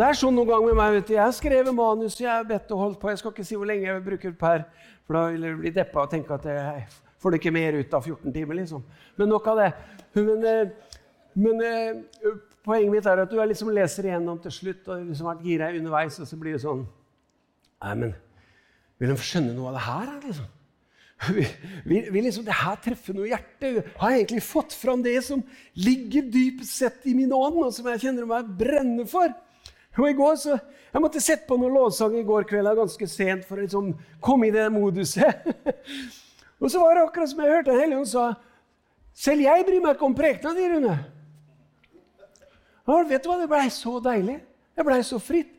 det er sånn noen ganger med meg. vet du, Jeg har skrevet manus, jeg har bedt og holdt på. Jeg skal ikke si hvor lenge jeg bruker per, for da vil jeg bli deppa og tenke at jeg får det ikke mer ut av 14 timer. liksom. Men nok av det. Men, eh, men eh, poenget mitt er at du liksom leser igjennom til slutt og liksom vært gira underveis, og så blir det sånn Nei, men vil de skjønne noe av det her? liksom? Vil, vil liksom det her treffe noe i hjertet? Har jeg egentlig fått fram det som ligger dypt sett i min ånd, og som jeg kjenner meg brenne for? Og i går så, Jeg måtte sette på noen lovsang i går kveld ganske sent for å liksom komme i det moduset. og så var det akkurat som jeg hørte en hellige sa Selv jeg bryr meg ikke om prekena di, Rune. Og vet du hva? Det blei så deilig. Det blei så fritt.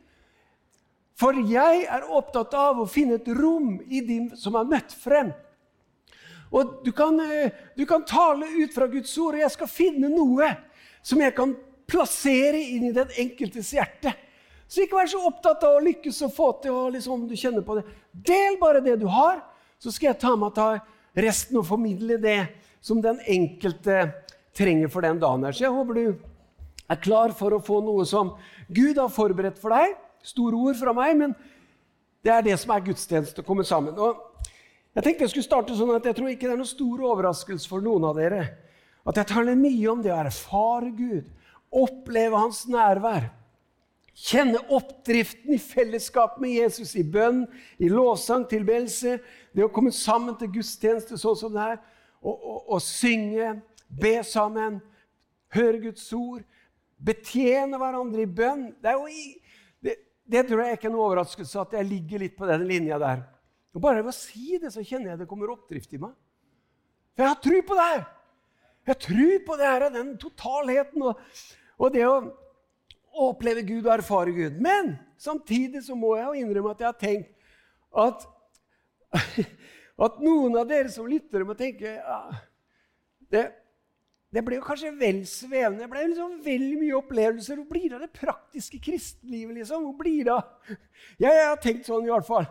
For jeg er opptatt av å finne et rom i de som er møtt frem. Og du kan, eh, du kan tale ut fra Guds ord, og jeg skal finne noe som jeg kan plassere inn i den enkeltes hjerte. Så ikke vær så opptatt av å lykkes og få til og liksom du kjenner på det. Del bare det du har, så skal jeg ta med ta resten og formidle det som den enkelte trenger for den dagen. her. Så jeg håper du er klar for å få noe som Gud har forberedt for deg store ord fra meg, men det er det som er gudstjeneste, å komme sammen. Og jeg tenkte jeg skulle starte sånn at jeg tror ikke det er noen stor overraskelse for noen av dere at jeg taler mye om det å erfare Gud, oppleve Hans nærvær. Kjenne oppdriften i fellesskap med Jesus, i bønn, i lovsang, tilbedelse. Det å komme sammen til gudstjeneste sånn som det er, og, og, og synge, be sammen, høre Guds ord, betjene hverandre i bønn. Det er jo det tror jeg ikke er noe overraskelse at jeg ligger litt på den linja der. Og Bare ved å si det, så kjenner jeg det kommer oppdrift i meg. For jeg har tro på det her! Jeg tror på det her, den totalheten og, og det å oppleve Gud og erfare Gud. Men samtidig så må jeg jo innrømme at jeg har tenkt at, at noen av dere som lytter, må tenke ja, det, det ble jo kanskje vel svevende. Det ble liksom vel mye opplevelser. Hvor blir det av det praktiske kristenlivet? liksom? Hvor blir det Ja, jeg har tenkt sånn i hvert fall.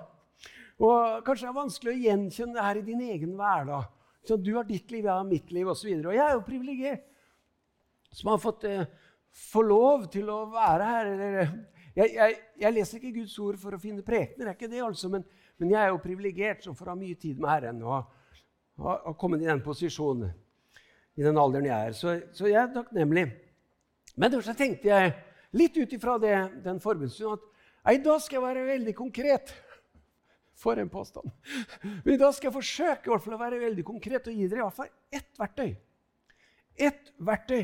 Og Kanskje det er vanskelig å gjenkjenne det her i din egen hverdag. Så du har ditt liv, jeg har mitt liv, osv. Og, så og jeg er jo privilegert som har fått eh, få lov til å være her. Eller, jeg, jeg, jeg, leser ikke Guds ord for å finne prekener, det er ikke det altså, men, men jeg er jo privilegert som får ha mye tid med Herren og har kommet i den posisjonen i den alderen jeg er. Så, så jeg er takknemlig. Men så tenkte jeg litt ut ifra den forbundsstunden at i dag skal jeg være veldig konkret. For en påstand. Men i dag skal jeg forsøke i hvert fall å være veldig konkret og gi dere i hvert fall ett verktøy. Ett verktøy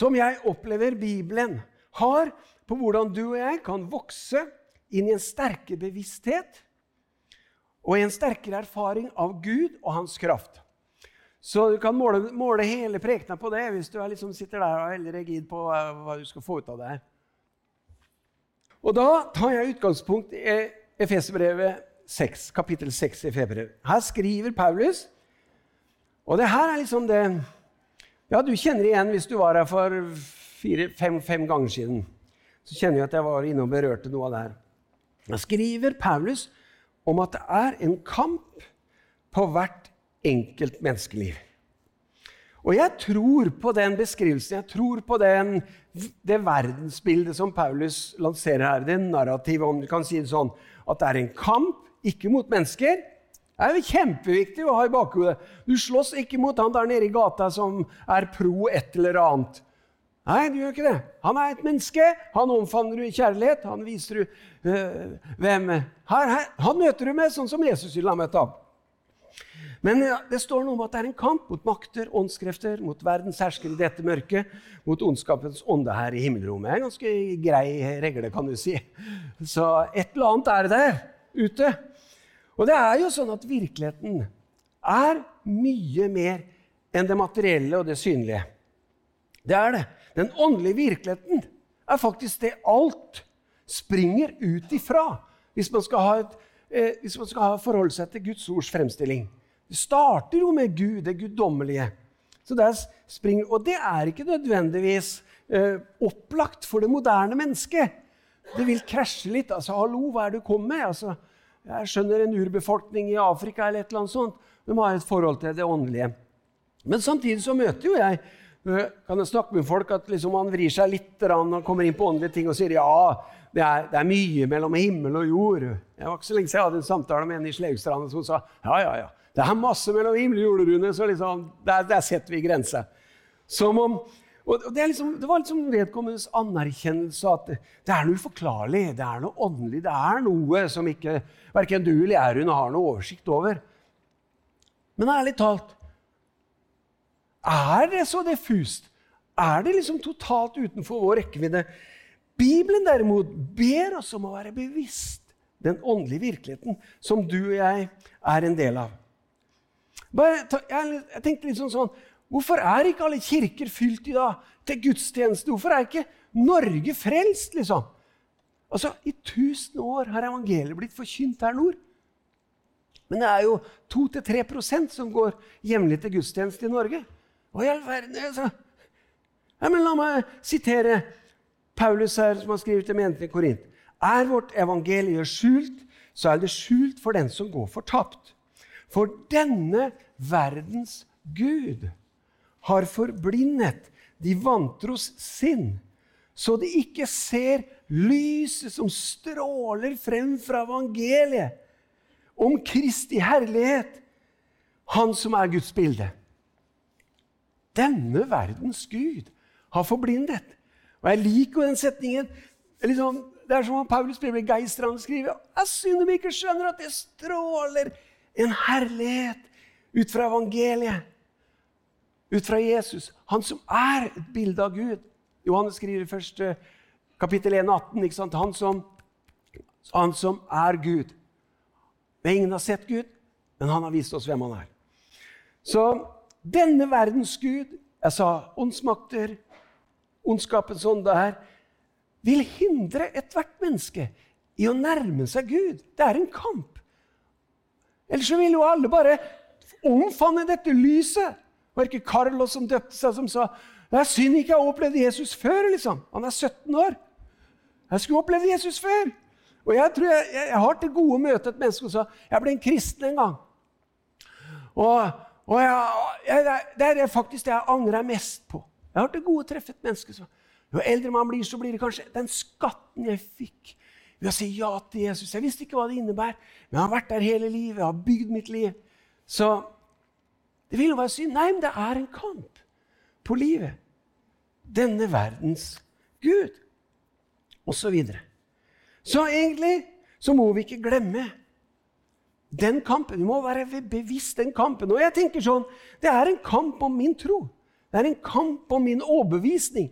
som jeg opplever Bibelen har på hvordan du og jeg kan vokse inn i en sterkere bevissthet og i en sterkere erfaring av Gud og hans kraft. Så du kan måle, måle hele prekena på det hvis du liksom sitter der og er veldig rigid på hva, hva, du skal få ut av det her. Og da tar jeg utgangspunkt i Efeserbrevet 6, kapittel 6 i februar. Her skriver Paulus, og det her er liksom det Ja, du kjenner igjen hvis du var her for fem-fem ganger siden. Så kjenner jeg at jeg var inne og berørte noe av det her. Da skriver Paulus om at det er en kamp på hvert enkelt menneskeliv. Og jeg tror på den beskrivelsen, jeg tror på den, det verdensbildet som Paulus lanserer her. Det narrativet, om du kan si det sånn, at det er en kamp, ikke mot mennesker. Det er kjempeviktig å ha i bakhodet. Du slåss ikke mot han der nede i gata som er pro et eller annet. Nei, du gjør ikke det. Han er et menneske. Han omfavner du i kjærlighet. Han viser du øh, hvem her, her. Han møter du med sånn som Jesus ville ha møtt ham. Men det står noe om at det er en kamp mot makter, åndskrefter, mot verdens hersker i dette mørket, mot ondskapens ånde her i himmelrommet. En ganske grei regle, kan du si. Så et eller annet er det der ute. Og det er jo sånn at virkeligheten er mye mer enn det materielle og det synlige. Det er det. Den åndelige virkeligheten er faktisk det alt springer ut ifra hvis man skal ha, et, eh, hvis man skal forholde seg til Guds ords fremstilling. Det starter jo med Gud, det guddommelige. Så der springer, og det er ikke nødvendigvis eh, opplagt for det moderne mennesket. Det vil krasje litt. altså, 'Hallo, hva er det du kommer med?' Altså, jeg skjønner en urbefolkning i Afrika eller et eller annet sånt. De har et forhold til det åndelige. Men samtidig så møter jo jeg kan jeg snakke med folk at liksom man vrir seg litt og kommer inn på åndelige ting og sier ja, det er, det er, mye mellom himmel og jord. Jeg var ikke så lenge siden jeg hadde en samtale med en i Sleivstrand som sa ja, ja, ja, det er masse mellom himmel og jord, Rune, så liksom, der, der setter vi grenser. Som om, og det, liksom, det, var liksom vedkommendes anerkjennelse at det, er noe uforklarlig, det er noe åndelig, det er noe som ikke verken du eller jeg Rune, har noe oversikt over. Men ærlig talt er det så diffust? Er det liksom totalt utenfor vår rekkevidde? Bibelen derimot ber oss om å være bevisst den åndelige virkeligheten som du og jeg er en del av. Bare, jeg, jeg tenkte litt sånn, sånn Hvorfor er ikke alle kirker fylt i dag til gudstjeneste? Hvorfor er ikke Norge frelst, liksom? Altså, I tusen år har evangeliet blitt forkynt her nord. Men det er jo 2-3% som går jevnlig til gudstjeneste i Norge. Hva i all verden? Altså. Ja, men la meg sitere Paulus her, som har skrevet til menigheten i Korint. Er vårt evangelie skjult, så er det skjult for den som går fortapt. For denne verdens Gud har forblindet de vantros sinn, så de ikke ser lyset som stråler frem fra evangeliet, om Kristi herlighet, Han som er Guds bilde. Denne verdens Gud har forblindet. Og jeg liker jo den setningen. Liksom, det er som om Paulus blir begeistra og skriver. Jeg synd de ikke skjønner at det stråler en herlighet ut fra evangeliet. Ut fra Jesus, han som er et bilde av Gud. Johannes skriver i første kapittel 1, 18. Ikke sant? Han, som, han som er Gud. Men ingen har sett Gud, men han har vist oss hvem han er. Så denne verdens Gud, jeg sa åndsmakter, ondskapens ånd her, vil hindre ethvert menneske i å nærme seg Gud. Det er en kamp. Ellers så vil jo alle bare omfavne dette lyset. Var ikke Carlos som døpte seg, som sa det er synd ikke jeg har opplevd Jesus før. liksom. Han er 17 år. Jeg skulle opplevd Jesus før. Og jeg tror jeg, jeg, jeg har til gode å møte et menneske som sa jeg ble en kristen en gang. Og, og jeg, det er faktisk det jeg angrer mest på. Jeg har til gode å treffe et menneske som Jo eldre man blir, så blir det kanskje den skatten jeg fikk ved å si ja til Jesus. Jeg visste ikke hva det innebærer, men jeg har vært der hele livet. Jeg har bygd mitt liv. Så det vil jo være synd. Nei, men det er en kamp på livet. Denne verdens Gud. Og så videre. Så egentlig så må vi ikke glemme den kampen. Vi må være bevisst den kampen. Og jeg tenker sånn Det er en kamp om min tro. Det er en kamp om min overbevisning.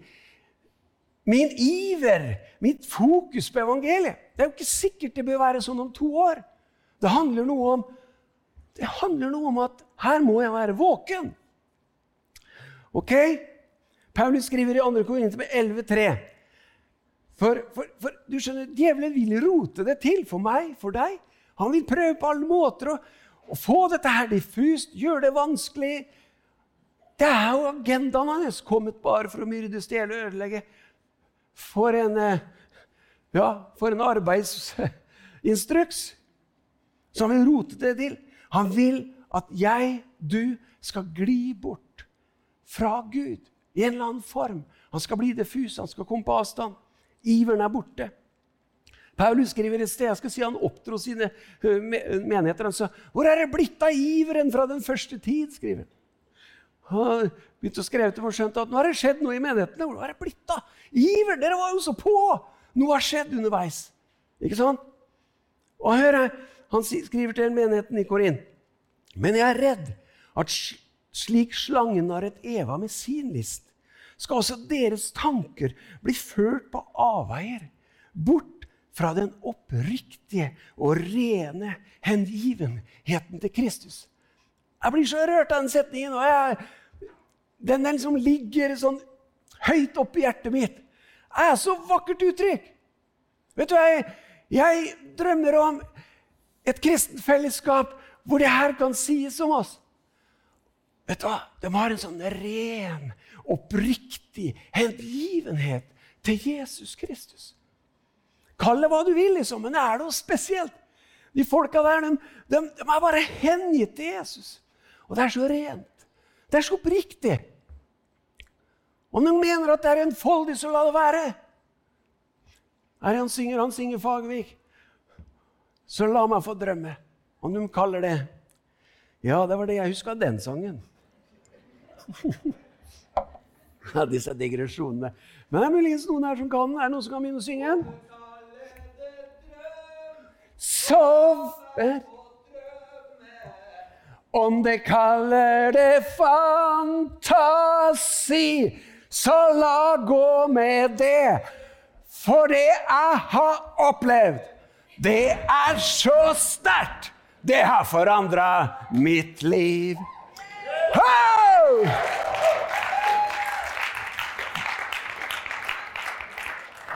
Min iver, mitt fokus på evangeliet. Det er jo ikke sikkert det bør være sånn om to år. Det handler noe om, det handler noe om at her må jeg være våken. Ok? Paulus skriver i 2. Korinter 11,3. For, for, for du skjønner, djevelen vil rote det til for meg, for deg. Han vil prøve på alle måter å, å få dette her diffust, gjøre det vanskelig. Det er jo agendaen hans. Kommet bare for å myrde, stjele og ødelegge. For en, eh, ja, for en arbeidsinstruks som vil rote det til. Han vil at jeg, du, skal gli bort fra Gud i en eller annen form. Han skal bli diffus, han skal komme på avstand. Iveren er borte. Paulus skriver et sted jeg skal si han oppdro sine menigheter. Han sa, 'Hvor er det blitt av iveren fra den første tid?' skriver han. Han begynte å skrive til skjønt at nå har det skjedd noe i menighetene. Hvor er det blitt av? Iver! Dere var jo så på! Noe har skjedd underveis. Ikke sant? Og hør her, Han skriver til menigheten i Korin. Men jeg er redd at slik slangen har et Eva med sin list, skal også deres tanker bli ført på avveier, bort fra den oppriktige og rene hengivenheten til Kristus. Jeg blir så rørt av den setningen. og jeg den der liksom ligger sånn høyt oppi hjertet mitt. Er så vakkert uttrykk! Vet du, jeg, jeg drømmer om et kristent fellesskap hvor det her kan sies om oss. Vet du hva? De har en sånn ren, oppriktig hengivenhet til Jesus Kristus. Kall det hva du vil, liksom, men det er noe spesielt. De folka der de, de, de er bare hengitt til Jesus. Og det er så rent. Det er så oppriktig. Om de mener at det er enfoldig, så la det være. Her han synger, han synger Fagervik. Så la meg få drømme, om de kaller det. Ja, det var det jeg huska den sangen. ja, disse digresjonene. Men det er muligens noen her som kan. Er det noen som kan begynne å synge en? Sover Om det kaller det fantasi, så la gå med det. For det jeg har opplevd, det er så sterkt. Det har forandra mitt liv. Ho!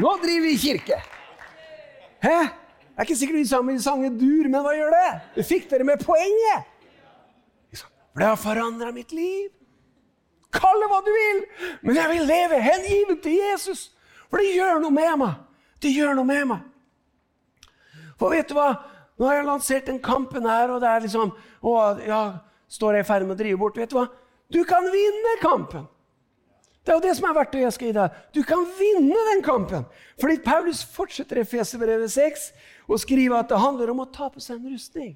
Nå driver vi kirke. Hæ? Jeg er ikke sikkert vi sammen sang et dur, men hva gjør det? Det fikk dere med poenget. For det har forandra mitt liv. Kall det hva du vil, men jeg vil leve hengiven til Jesus. For det gjør noe med meg. Det gjør noe med meg. For vet du hva? Nå har jeg lansert den kampen her, og det er liksom Å, ja, står jeg i ferd med å drive bort? Vet du hva? Du kan vinne kampen. Det er jo det som er verktøyet jeg skal gi deg. Du kan vinne den kampen. Fordi Paulus fortsetter i Feserbrevet 6 og skriver at det handler om å ta på seg en rustning.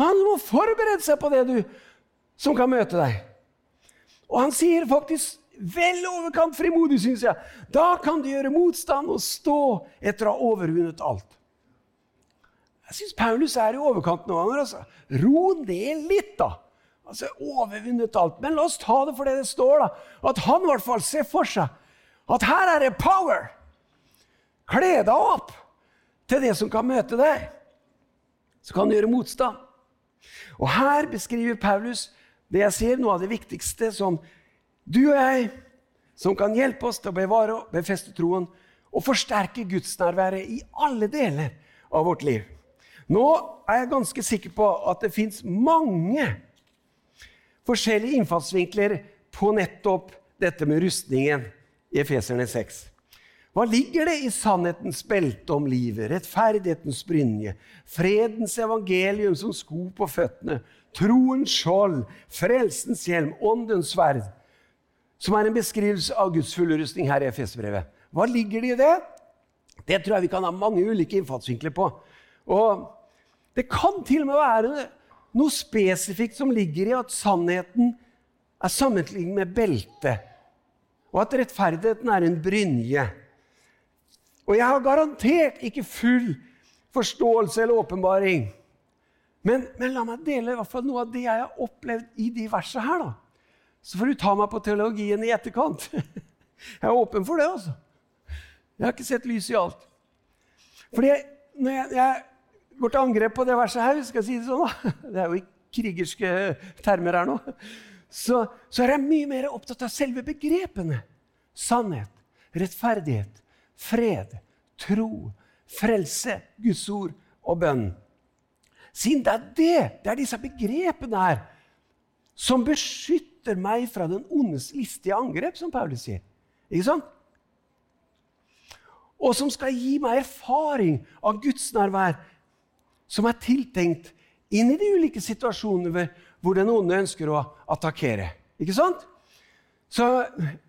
Han må forberede seg på det du som kan møte deg. Og han sier faktisk vel overkant frimodig, syns jeg. Da kan du gjøre motstand og stå etter å ha overvunnet alt. Jeg syns Paulus er i overkant noen ganger. Altså. Ro ned litt, da. Altså, overvunnet alt. Men la oss ta det for det det står. da. At han i hvert fall ser for seg at her er det power. Kle deg opp til det som kan møte deg. Så kan du gjøre motstand. Og her beskriver Paulus det jeg ser, noe av det viktigste som du og jeg, som kan hjelpe oss til å bevare og befeste troen og forsterke gudsnærværet i alle deler av vårt liv. Nå er jeg ganske sikker på at det fins mange forskjellige innfallsvinkler på nettopp dette med rustningen i Efeserne 6. Hva ligger det i sannhetens belte om livet, rettferdighetens brynje, fredens evangelium som sko på føttene, troens skjold, frelsens hjelm, åndens sverd, som er en beskrivelse av Guds fulle rustning her i Efesbrevet? Hva ligger det i det? Det tror jeg vi kan ha mange ulike innfallsvinkler på. Og det kan til og med være noe spesifikt som ligger i at sannheten er sammenlignet med belte, og at rettferdigheten er en brynje. Og jeg har garantert ikke full forståelse eller åpenbaring. Men, men, la meg dele i hvert fall noe av det jeg har opplevd i de versene her. da. Så får du ta meg på teologien i etterkant. Jeg er åpen for det, altså. Jeg har ikke sett lys i alt. Fordi når jeg, jeg går til angrep på det verset her, skal jeg si det sånn, da. det er jo i krigerske termer her nå, så, så er jeg mye mer opptatt av selve begrepene. Sannhet, rettferdighet, fred, tro, frelse, Guds ord og bønn. Siden det er det, det er disse begrepene her, som beskytter meg fra den ondes listige angrep, som Paulus sier. Ikke sant? Og som skal gi meg erfaring av Guds nærvær som er tiltenkt inn i de ulike situasjonene hvor den onde ønsker å attakkere. Ikke sant? Så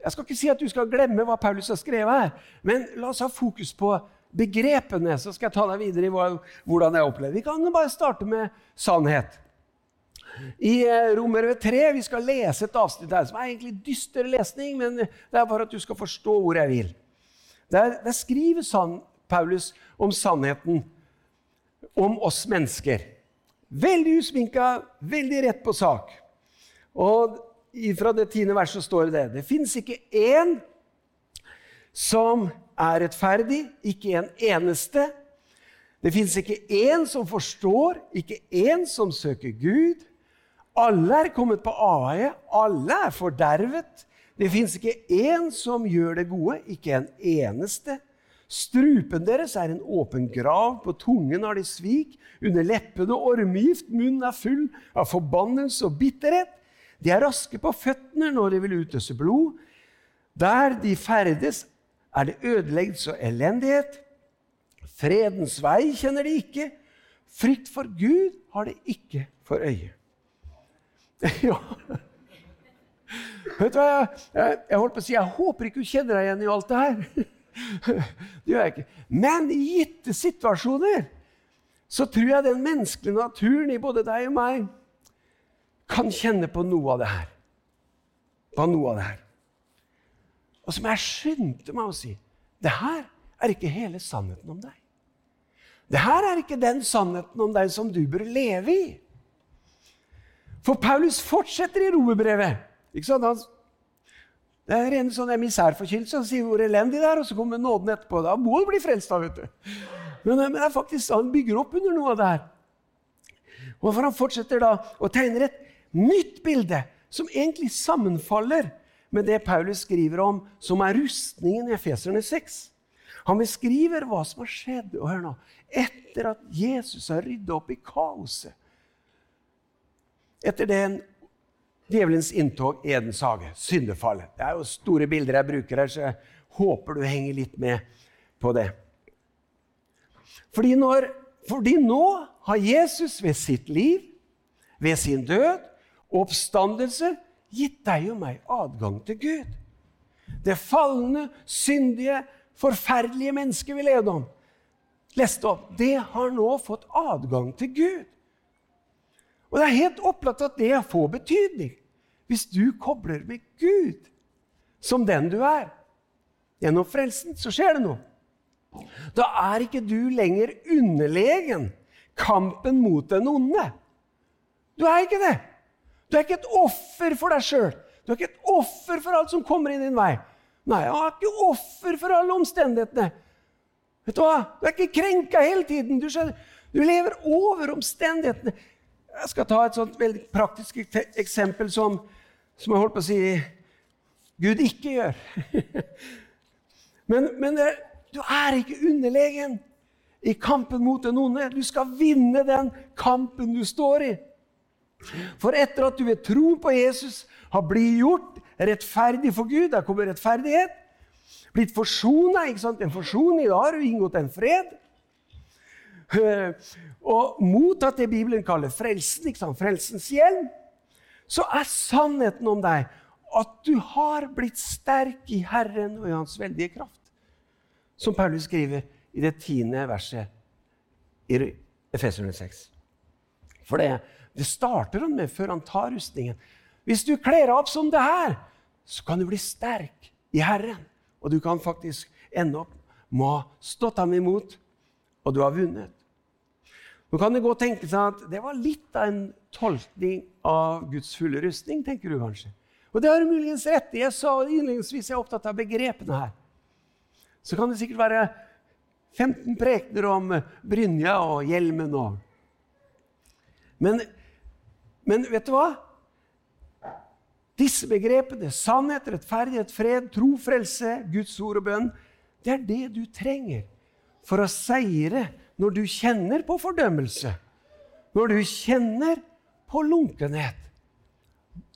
Jeg skal ikke si at du skal glemme hva Paulus har skrevet her, men la oss ha fokus på begrepene, så skal jeg ta deg videre i hvordan jeg opplever. Vi kan bare starte med sannhet. I Romer Romerbrevet 3 vi skal lese et avsnitt her som er egentlig dyster lesning, men det er bare at du skal forstå hvor jeg vil. Der, der skriver Paulus om sannheten om oss mennesker. Veldig usminka, veldig rett på sak. Og fra det tiende verset står det det. Det fins ikke én som er rettferdig, ikke en eneste. Det fins ikke én som forstår, ikke én som søker Gud. Alle er kommet på avveie, alle er fordervet. Det fins ikke én som gjør det gode, ikke en eneste. Strupen deres er en åpen grav, på tungen har de svik, under leppene ormegift, munnen er full av forbannelse og bitterhet. De er raske på føttene når de vil utøse blod. Der de ferdes, er det ødeleggelse og elendighet. Fredens vei kjenner de ikke. Frykt for Gud har de ikke for øye. Ja. Vet du hva, jeg, jeg, jeg holdt på å si, jeg håper ikke du kjenner deg igjen i alt det her. Det gjør jeg ikke. Men i gitte situasjoner så tror jeg den menneskelige naturen i både deg og meg kan kjenne på noe av det her. På noe av det her. Og som jeg skyndte meg å si det her er ikke hele sannheten om deg. Det her er ikke den sannheten om deg som du bør leve i. For Paulus fortsetter i romerbrevet. Det er en sånn emissærforkynnelse. Han sier hvor elendig det er, og så kommer nåden etterpå. Da må du bli frelst, da, vet du. Men, men det er faktisk, han bygger opp under noe av det her. Og for Han fortsetter da og tegner et nytt bilde som egentlig sammenfaller med det Paulus skriver om, som er rustningen i Efeserne 6. Han beskriver hva som har skjedd og hør nå, etter at Jesus har rydda opp i kaoset. Etter det en djevelens inntog i Edens hage, syndefallet. Det er jo store bilder jeg bruker her, så jeg håper du henger litt med på det. Fordi, når, fordi nå har Jesus ved sitt liv, ved sin død og oppstandelse gitt deg og meg adgang til Gud. Det falne, syndige, forferdelige mennesket vi levde om, leste opp, det har nå fått adgang til Gud. Og det er helt opplagt at det får betydning hvis du kobler med Gud som den du er. Gjennom frelsen så skjer det noe. Da er ikke du lenger underlegen kampen mot den onde. Du er ikke det. Du er ikke et offer for deg sjøl. Du er ikke et offer for alt som kommer i din vei. Nei, jeg er ikke offer for alle omstendighetene. Vet Du hva? Du er ikke krenka hele tiden. Du, skjønner, du lever over omstendighetene. Jeg skal ta et sånt veldig praktisk eksempel som, som jeg holdt på å si Gud ikke gjør. men, men du er ikke underlegen i kampen mot den onde. Du skal vinne den kampen du står i. For etter at du ved tro på Jesus har blitt gjort rettferdig for Gud Der kommer rettferdighet. Blitt forsona. En forsoning. Da har du inngått en fred. Og mottatt det Bibelen kaller frelsen, ikke sant? frelsens hjelm, så er sannheten om deg at du har blitt sterk i Herren og i Hans veldige kraft som Paulus skriver i det tiende verset i Efeserne 6. For det, det starter han med før han tar rustningen. Hvis du kler deg opp som det her, så kan du bli sterk i Herren. Og du kan faktisk ende opp med å ha stått ham imot, og du har vunnet. Nå kan det godt tenke seg at det var litt av en tolkning av Guds fulle rustning. tenker du kanskje. Og det har du muligens rett i. Jeg sa innledningsvis jeg er opptatt av begrepene her så kan det sikkert være 15 prekener om brynja og hjelmen og men, men vet du hva? Disse begrepene, sannhet, rettferdighet, fred, tro, frelse, Guds ord og bønn, det er det du trenger for å seire når du kjenner på fordømmelse, når du kjenner på lunkenhet.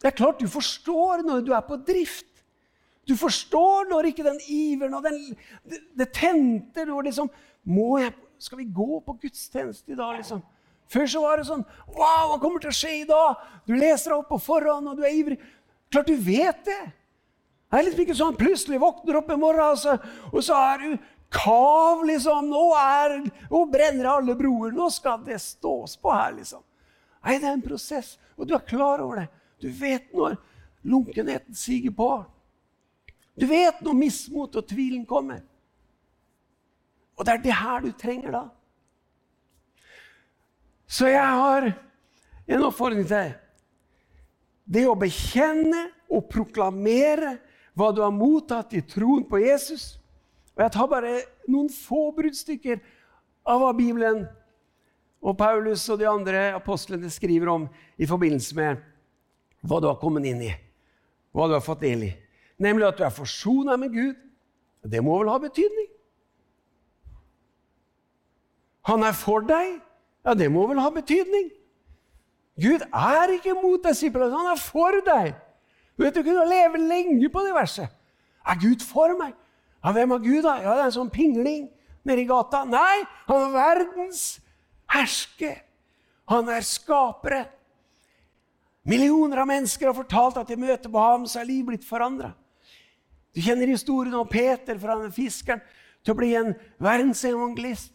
Det er klart du forstår når du er på drift. Du forstår når ikke den iveren og den, det, det tente Du liksom, må jeg, Skal vi gå på gudstjeneste i dag, liksom? Før så var det sånn Wow, hva kommer til å skje i dag? Du leser deg opp på forhånd, og du er ivrig. Klart du vet det. Det er liksom ikke sånn plutselig våkner opp en morgen, altså, og så er du kav, liksom. Nå, er, nå brenner alle broer. Nå skal det stås på her, liksom. Nei, det er en prosess, og du er klar over det. Du vet når lunkenheten siger på. Du vet når mismot og tvilen kommer. Og det er det her du trenger da. Så jeg har en oppfordring til deg. Det å bekjenne og proklamere hva du har mottatt i troen på Jesus. Og Jeg tar bare noen få bruddstykker av hva Bibelen og Paulus og de andre apostlene skriver om i forbindelse med hva du har kommet inn i, hva du har fått del i nemlig at du er forsona med Gud. Det må vel ha betydning? Han er for deg. Ja, det må vel ha betydning? Gud er ikke mot disiplene, han er for deg. Du vet, du kunne leve lenge på det verset. Er Gud for meg? Ja, Hvem er Gud, da? Ja, Det er en sånn pingling nede i gata. Nei, han er verdens hersker. Han er skapere. Millioner av mennesker har fortalt at i møte med ham så er livet blitt forandra. Du kjenner historien om Peter fra den fiskeren til å bli en verdensevangelist.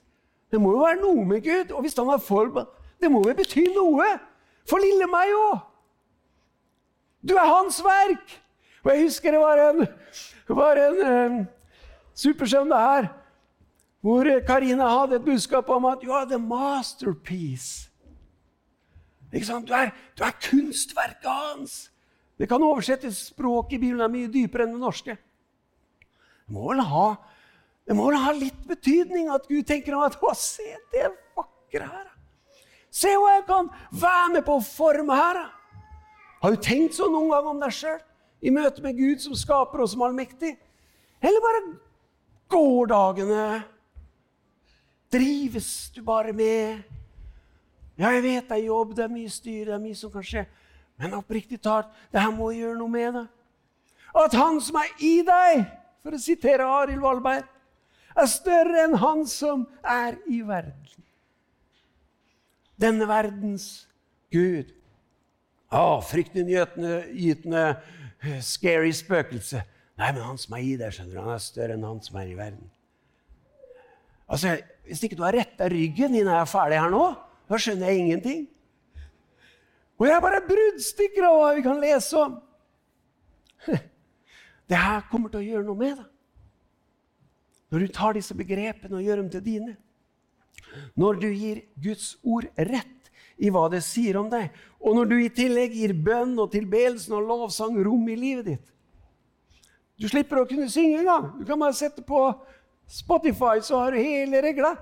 Det må jo være noe med Gud. Og hvis han har form, Det må jo bety noe for lille meg òg. Du er hans verk. Og jeg husker det var en, var en um, supersøndag her hvor Karina hadde et budskap om at you are the masterpiece. Ikke sant? Du er, du er kunstverket hans. Det kan oversettes språk i Bibelen er mye dypere enn det norske. Det må vel ha, må vel ha litt betydning at Gud tenker at å, se det vakre her. Se hva jeg kan være med på å forme her. Har du tenkt sånn noen gang om deg sjøl i møte med Gud som skaper og som allmektig? Eller bare går dagene? Drives du bare med? Ja, jeg vet det er jobb, det er mye styr, det er mye som kan skje. Men oppriktig talt, det her må gjøre noe med det. At han som er i deg, for å sitere Arild Valberg, er større enn han som er i verden. Denne verdens Gud. Å, fryktinngytende, scary spøkelse. Nei, men han som er i deg, skjønner du, han er større enn han som er i verden. Altså, Hvis ikke du har retta ryggen din er jeg ferdig her nå, da skjønner jeg ingenting. Og jeg er bare bruddstykker av hva vi kan lese om. Det her kommer til å gjøre noe med deg. Når du tar disse begrepene og gjør dem til dine. Når du gir Guds ord rett i hva det sier om deg, og når du i tillegg gir bønn og tilbedelsen og lovsang rom i livet ditt. Du slipper å kunne synge engang. Du kan bare sette på Spotify, så har du hele regla.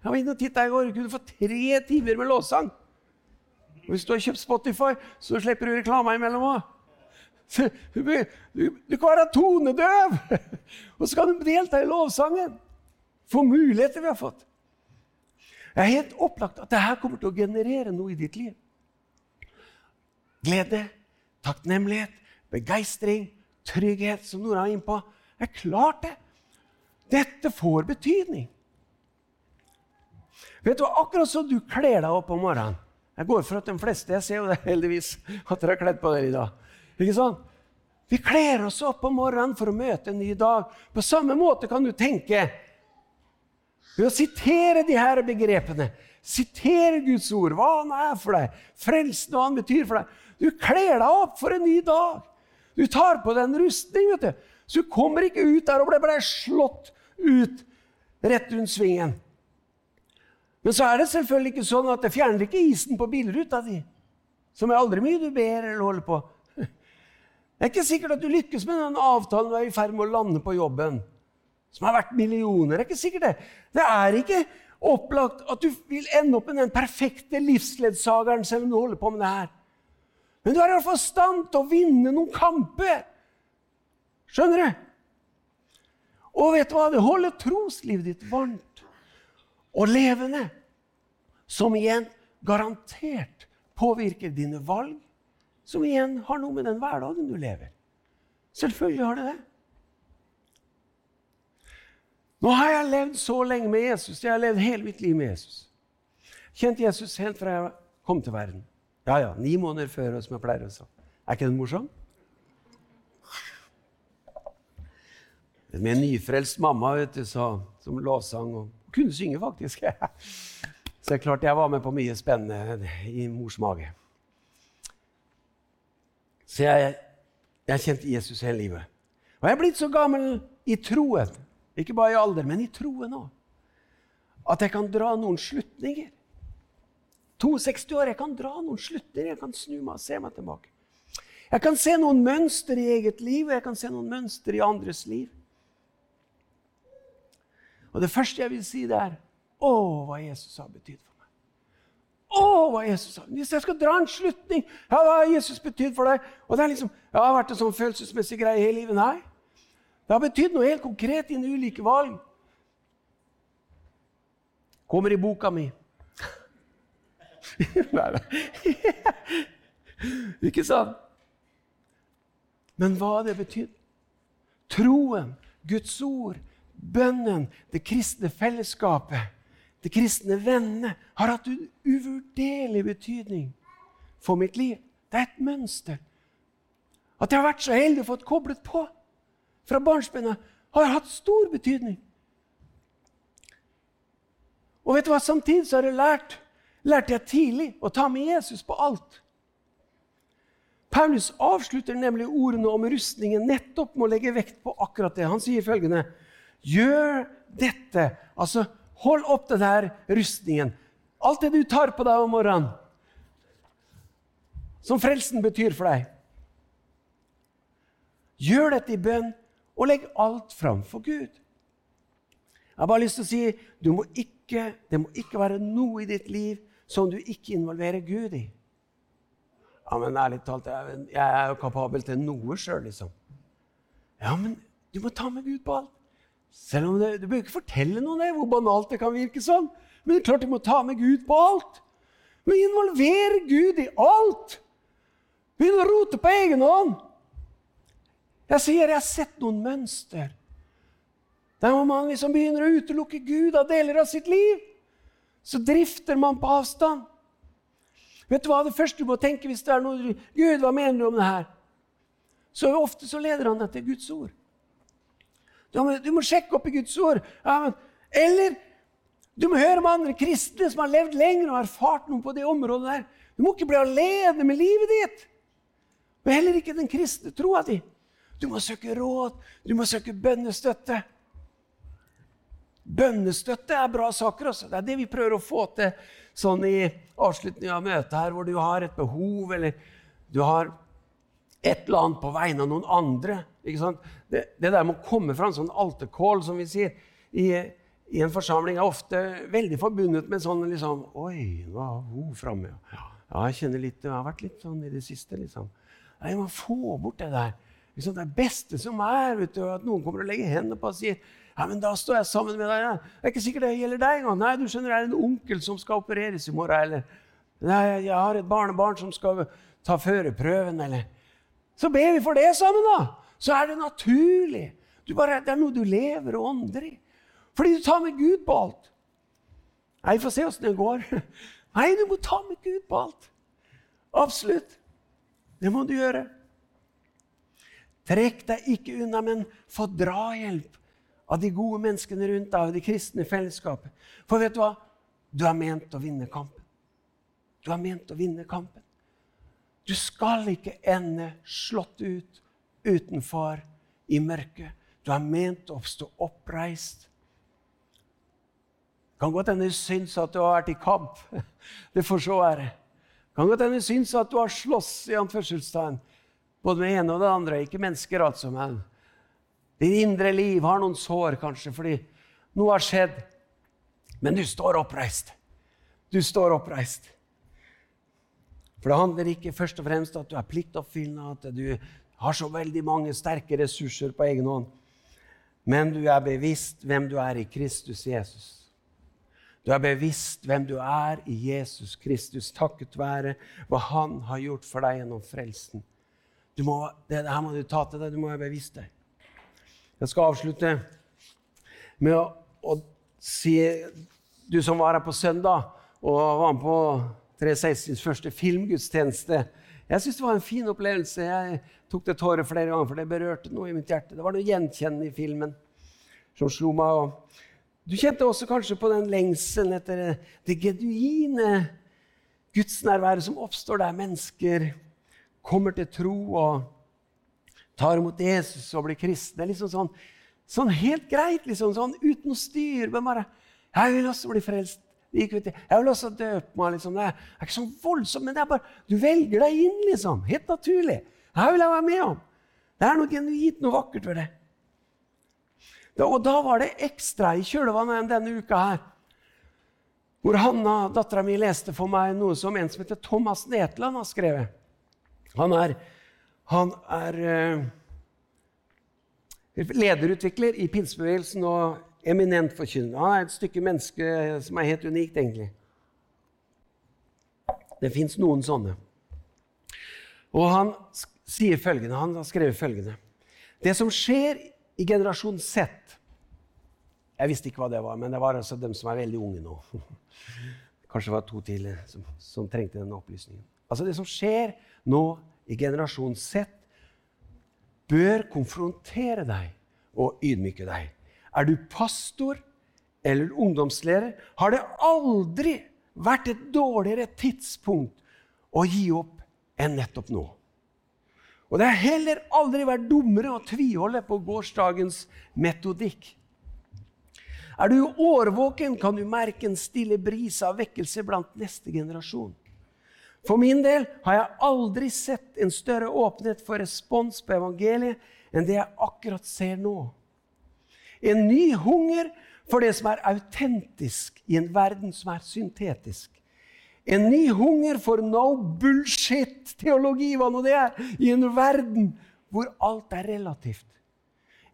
Jeg var inne og titta i går. Du kunne få tre timer med låssang. Og hvis du har kjøpt Spotify, så slipper du reklama imellom òg. Du, kan være tonedøv, og så kan du delta i lovsangen. Få muligheter vi har fått. Det er helt opplagt at dette kommer til å generere noe i ditt liv. Glede, takknemlighet, begeistring, trygghet, som Nora er inne på. Det er klart, det. Dette får betydning. Vet du, Akkurat som du kler deg opp om morgenen Jeg går for at de fleste jeg ser jo det heldigvis, at dere har kledd på dere i dag. Ikke sant? Vi kler oss opp om morgenen for å møte en ny dag. På samme måte kan du tenke ved å sitere de her begrepene. Sitere Guds ord, hva han er for deg, frelsen, hva han betyr for deg. Du kler deg opp for en ny dag. Du tar på deg en rustning. vet du. Så du kommer ikke ut der og blir slått ut rett rundt svingen. Men så er det selvfølgelig ikke sånn at det fjerner ikke isen på bilruta di. Som er aldri mye du ber eller holder på. Det er ikke sikkert at du lykkes med den avtalen du er i ferd med å lande på jobben. Som har vært millioner. Det er ikke sikkert det. Det er ikke opplagt at du vil ende opp med den perfekte livsledsageren selv om du holder på med det her. Men du er i hvert fall i stand til å vinne noen kamper. Skjønner du? Og vet du hva? Det holder troslivet ditt varmt og levende, som igjen garantert påvirker dine valg, som igjen har noe med den hverdagen du lever. Selvfølgelig har det det. Nå har jeg levd så lenge med Jesus. Jeg har levd hele mitt liv med Jesus. Kjent Jesus helt fra jeg kom til verden. Ja, ja, Ni måneder før, som jeg pleier å si. Er ikke den morsom? Med en nyfrelst mamma vet du, så, som lovsang og kunne synge, faktisk. Så det er klart jeg var med på mye spennende i mors mage. Så jeg, jeg kjente Jesus hele livet. Og jeg er blitt så gammel i troen, ikke bare i alder, men i troen òg, at jeg kan dra noen slutninger. 62 år, jeg kan dra noen slutter, Jeg kan snu meg og se meg tilbake. Jeg kan se noen mønster i eget liv, og jeg kan se noen mønster i andres liv. Og det første jeg vil si, det er Å, hva Jesus har betydd for meg. Å, hva Jesus har. Hvis jeg skal dra en slutning ja, Hva har Jesus betydd for deg? Og det er liksom, ja, Har vært en sånn følelsesmessig greie hele livet? Nei. Det har betydd noe helt konkret i en ulike valg. Kommer i boka mi. Nei, nei. Ikke sant? Men hva har det betydd? Troen, Guds ord, bønnen, det kristne fellesskapet, de kristne vennene, har hatt en uvurderlig betydning for mitt liv. Det er et mønster. At jeg har vært så heldig å fått koblet på fra barnsben har hatt stor betydning. Og vet du hva? Samtidig så har jeg lært, lærte jeg tidlig å ta med Jesus på alt. Paulus avslutter nemlig ordene om rustningen nettopp med å legge vekt på akkurat det. Han sier følgende Gjør dette. Altså, hold opp den der rustningen. Alt det du tar på deg om morgenen, som frelsen betyr for deg. Gjør dette i bønn, og legg alt fram for Gud. Jeg har bare lyst til å si må ikke, det må ikke være noe i ditt liv som du ikke involverer Gud i. Ja, men ærlig talt, jeg, er jo kapabel til noe sjøl, liksom. Ja, men du må ta med Gud på alt. Selv om det, Du bør ikke fortelle noen det, hvor banalt det kan virke sånn. Men det er klart du må ta med Gud på alt. Men involvere Gud i alt. Begynn å rote på egen hånd. Jeg sier jeg har sett noen mønster der hvor man liksom begynner å utelukke Gud av deler av sitt liv. Så drifter man på avstand. Vet du hva det første du må tenke hvis det er noe Gud, hva mener du om det her? Så ofte så leder han deg til Guds ord. Du må, du må, sjekke opp i Guds ord. Ja, men, eller du må høre om andre kristne som har levd lenger og erfart noe på det området der. Du må ikke bli alene med livet ditt. Og heller ikke den kristne troa di. Du må søke råd, du må søke bønnestøtte. Bønnestøtte er bra saker. Også. Det er det vi prøver å få til sånn i avslutningen av møtet her, hvor du har et behov, eller du har et eller annet på vegne av noen andre. Det, det, der med å komme fra en sånn alterkål, som vi sier, i, i, en forsamling, er ofte veldig forbundet med sånn liksom Oi, nå er hun framme. Ja. jeg kjenner litt, jeg har vært litt sånn i det siste. liksom. Nei, man får bort det der. Liksom det beste som er, vet du, at noen kommer og legger hendene på og sier ja, men da står jeg sammen med deg. Ja. Det er ikke sikkert det gjelder deg engang. Nei, du skjønner, det er en onkel som skal opereres i morgen. Eller nei, jeg har et barnebarn som skal ta førerprøven. Eller Så ber vi for det sammen, da. Så er det naturlig. Bare, det er noe du lever og ånder i. Fordi du tar med Gud på alt. Nei, Vi får se åssen det går. Nei, du må ta med Gud på alt. Absolutt. Det må du gjøre. Trekk deg ikke unna, men få drahjelp av de gode menneskene rundt deg og det kristne fellesskapet. For vet du hva? Du er ment å vinne kampen. Du er ment å vinne kampen. Du skal ikke ende slått ut utenfor i mørket. Du er ment å stå oppreist. Kan godt hende du syns at du har vært i kamp. Det får så være. Kan godt hende du syns at du har slåss i anførselstegn både med ene og det andre. Ikke mennesker, altså, men ditt indre liv har noen sår, kanskje, fordi noe har skjedd. Men du står oppreist. Du står oppreist. For det handler ikke først og fremst at du er pliktoppfyllende, at du har så veldig mange sterke ressurser på egen hånd. Men du er bevisst hvem du er i Kristus Jesus. Du er bevisst hvem du er i Jesus Kristus, takket være hva Han har gjort for deg gjennom frelsen. Må, det, her må du ta til deg. Du må være bevisst deg. Jeg skal avslutte med å, å, si Du som var her på søndag og var med på 316s første filmgudstjeneste. Jeg syns det var en fin opplevelse. Jeg tok det tårer flere ganger, for det berørte noe i mitt hjerte. Det var noe gjenkjennende i filmen som slo meg. Du kjente også kanskje på den lengselen etter det genuine gudsnærværet som oppstår der mennesker kommer til tro og tar imot Jesus og blir kristne. Liksom sånn, sånn helt greit, liksom, sånn uten å styre. Men bare 'Jeg vil også bli frelst.' Jeg vil også døpe meg. Liksom. Det er ikke så voldsomt, men det er bare, du velger deg inn, liksom. Helt naturlig. Det vil jeg være med om. Det er noe genuint, noe vakkert ved det. Da, og da var det ekstra i kjølvannet denne uka her. Hvor Hanna, dattera mi, leste for meg noe som en som heter Thomas Netland har skrevet. Han er, han er uh, lederutvikler i pinsebevegelsen og eminent forkynner. Han er et stykke menneske som er helt unikt, egentlig. Det fins noen sånne. Og han sier følgende, han har skrevet følgende Det som skjer i generasjon Z Jeg visste ikke hva det var, men det var altså dem som er veldig unge nå. Kanskje det var to til som, som trengte denne opplysningen. altså det som skjer nå i generasjon Z, bør konfrontere deg og ydmyke deg. Er du pastor eller ungdomsleder, har det aldri vært et dårligere tidspunkt å gi opp enn nettopp nå. Og det har heller aldri vært dummere å tviholde på gårsdagens metodikk. Er du årvåken, kan du merke en stille bris av vekkelse blant neste generasjon. For min del har jeg aldri sett en større åpenhet for respons på evangeliet enn det jeg akkurat ser nå. En ny hunger for det som er autentisk i en verden som er syntetisk. En ny hunger for no bullshit-teologi, hva nå det er, i en verden hvor alt er relativt.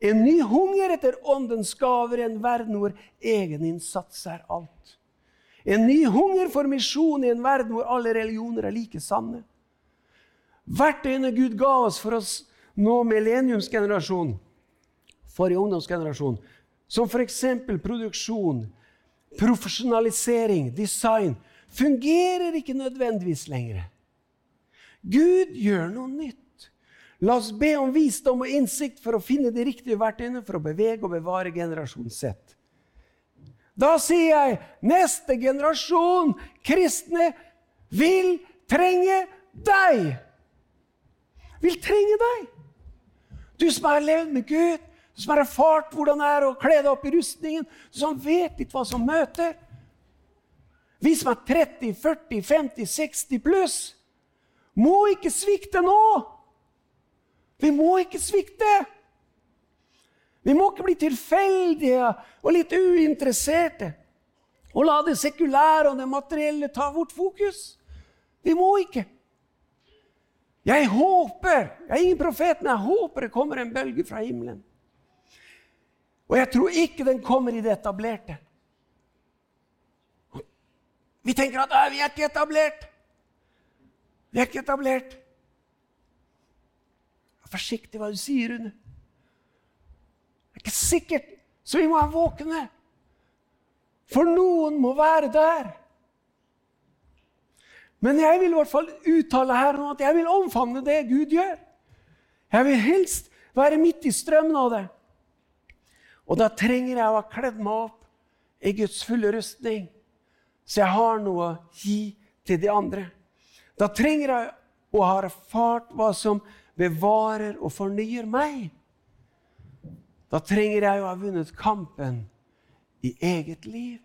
En ny hunger etter åndens gaver i en verden hvor egeninnsats er alt. En ny hunger for misjon i en verden hvor alle religioner er like sanne. Verktøyene Gud ga oss for oss nå millenniumsgenerasjonen, forrige ungdomsgenerasjon, som f.eks. produksjon, profesjonalisering, design, fungerer ikke nødvendigvis lenger. Gud gjør noe nytt. La oss be om visdom og innsikt for å finne de riktige verktøyene for å bevege og bevare generasjon sett. Da sier jeg neste generasjon kristne vil trenge deg. Vil trenge deg. Du som har levd med Gud, du som har erfart hvordan det er å kle deg opp i rustningen, du som vet litt hva som møter. Vi som er 30, 40, 50, 60 pluss, må ikke svikte nå. Vi må ikke svikte. Vi må ikke bli tilfeldige og litt uinteresserte og la det sekulære og det materielle ta vårt fokus. Vi må ikke. Jeg håper Jeg er ingen profet, men jeg håper det kommer en bølge fra himmelen. Og jeg tror ikke den kommer i det etablerte. Vi tenker at vi er ikke etablert. Vi er ikke etablert. Vær forsiktig hva du sier, Rune. Ikke sikkert, så vi må være våkne. For noen må være der. Men jeg vil i hvert fall uttale her nå at jeg vil omfavne det Gud gjør. Jeg vil helst være midt i strømmen av det. Og da trenger jeg å ha kledd meg opp i Guds fulle rustning, så jeg har noe å gi til de andre. Da trenger jeg å ha erfart hva som bevarer og fornyer meg. Da trenger jeg å ha vunnet kampen i eget liv.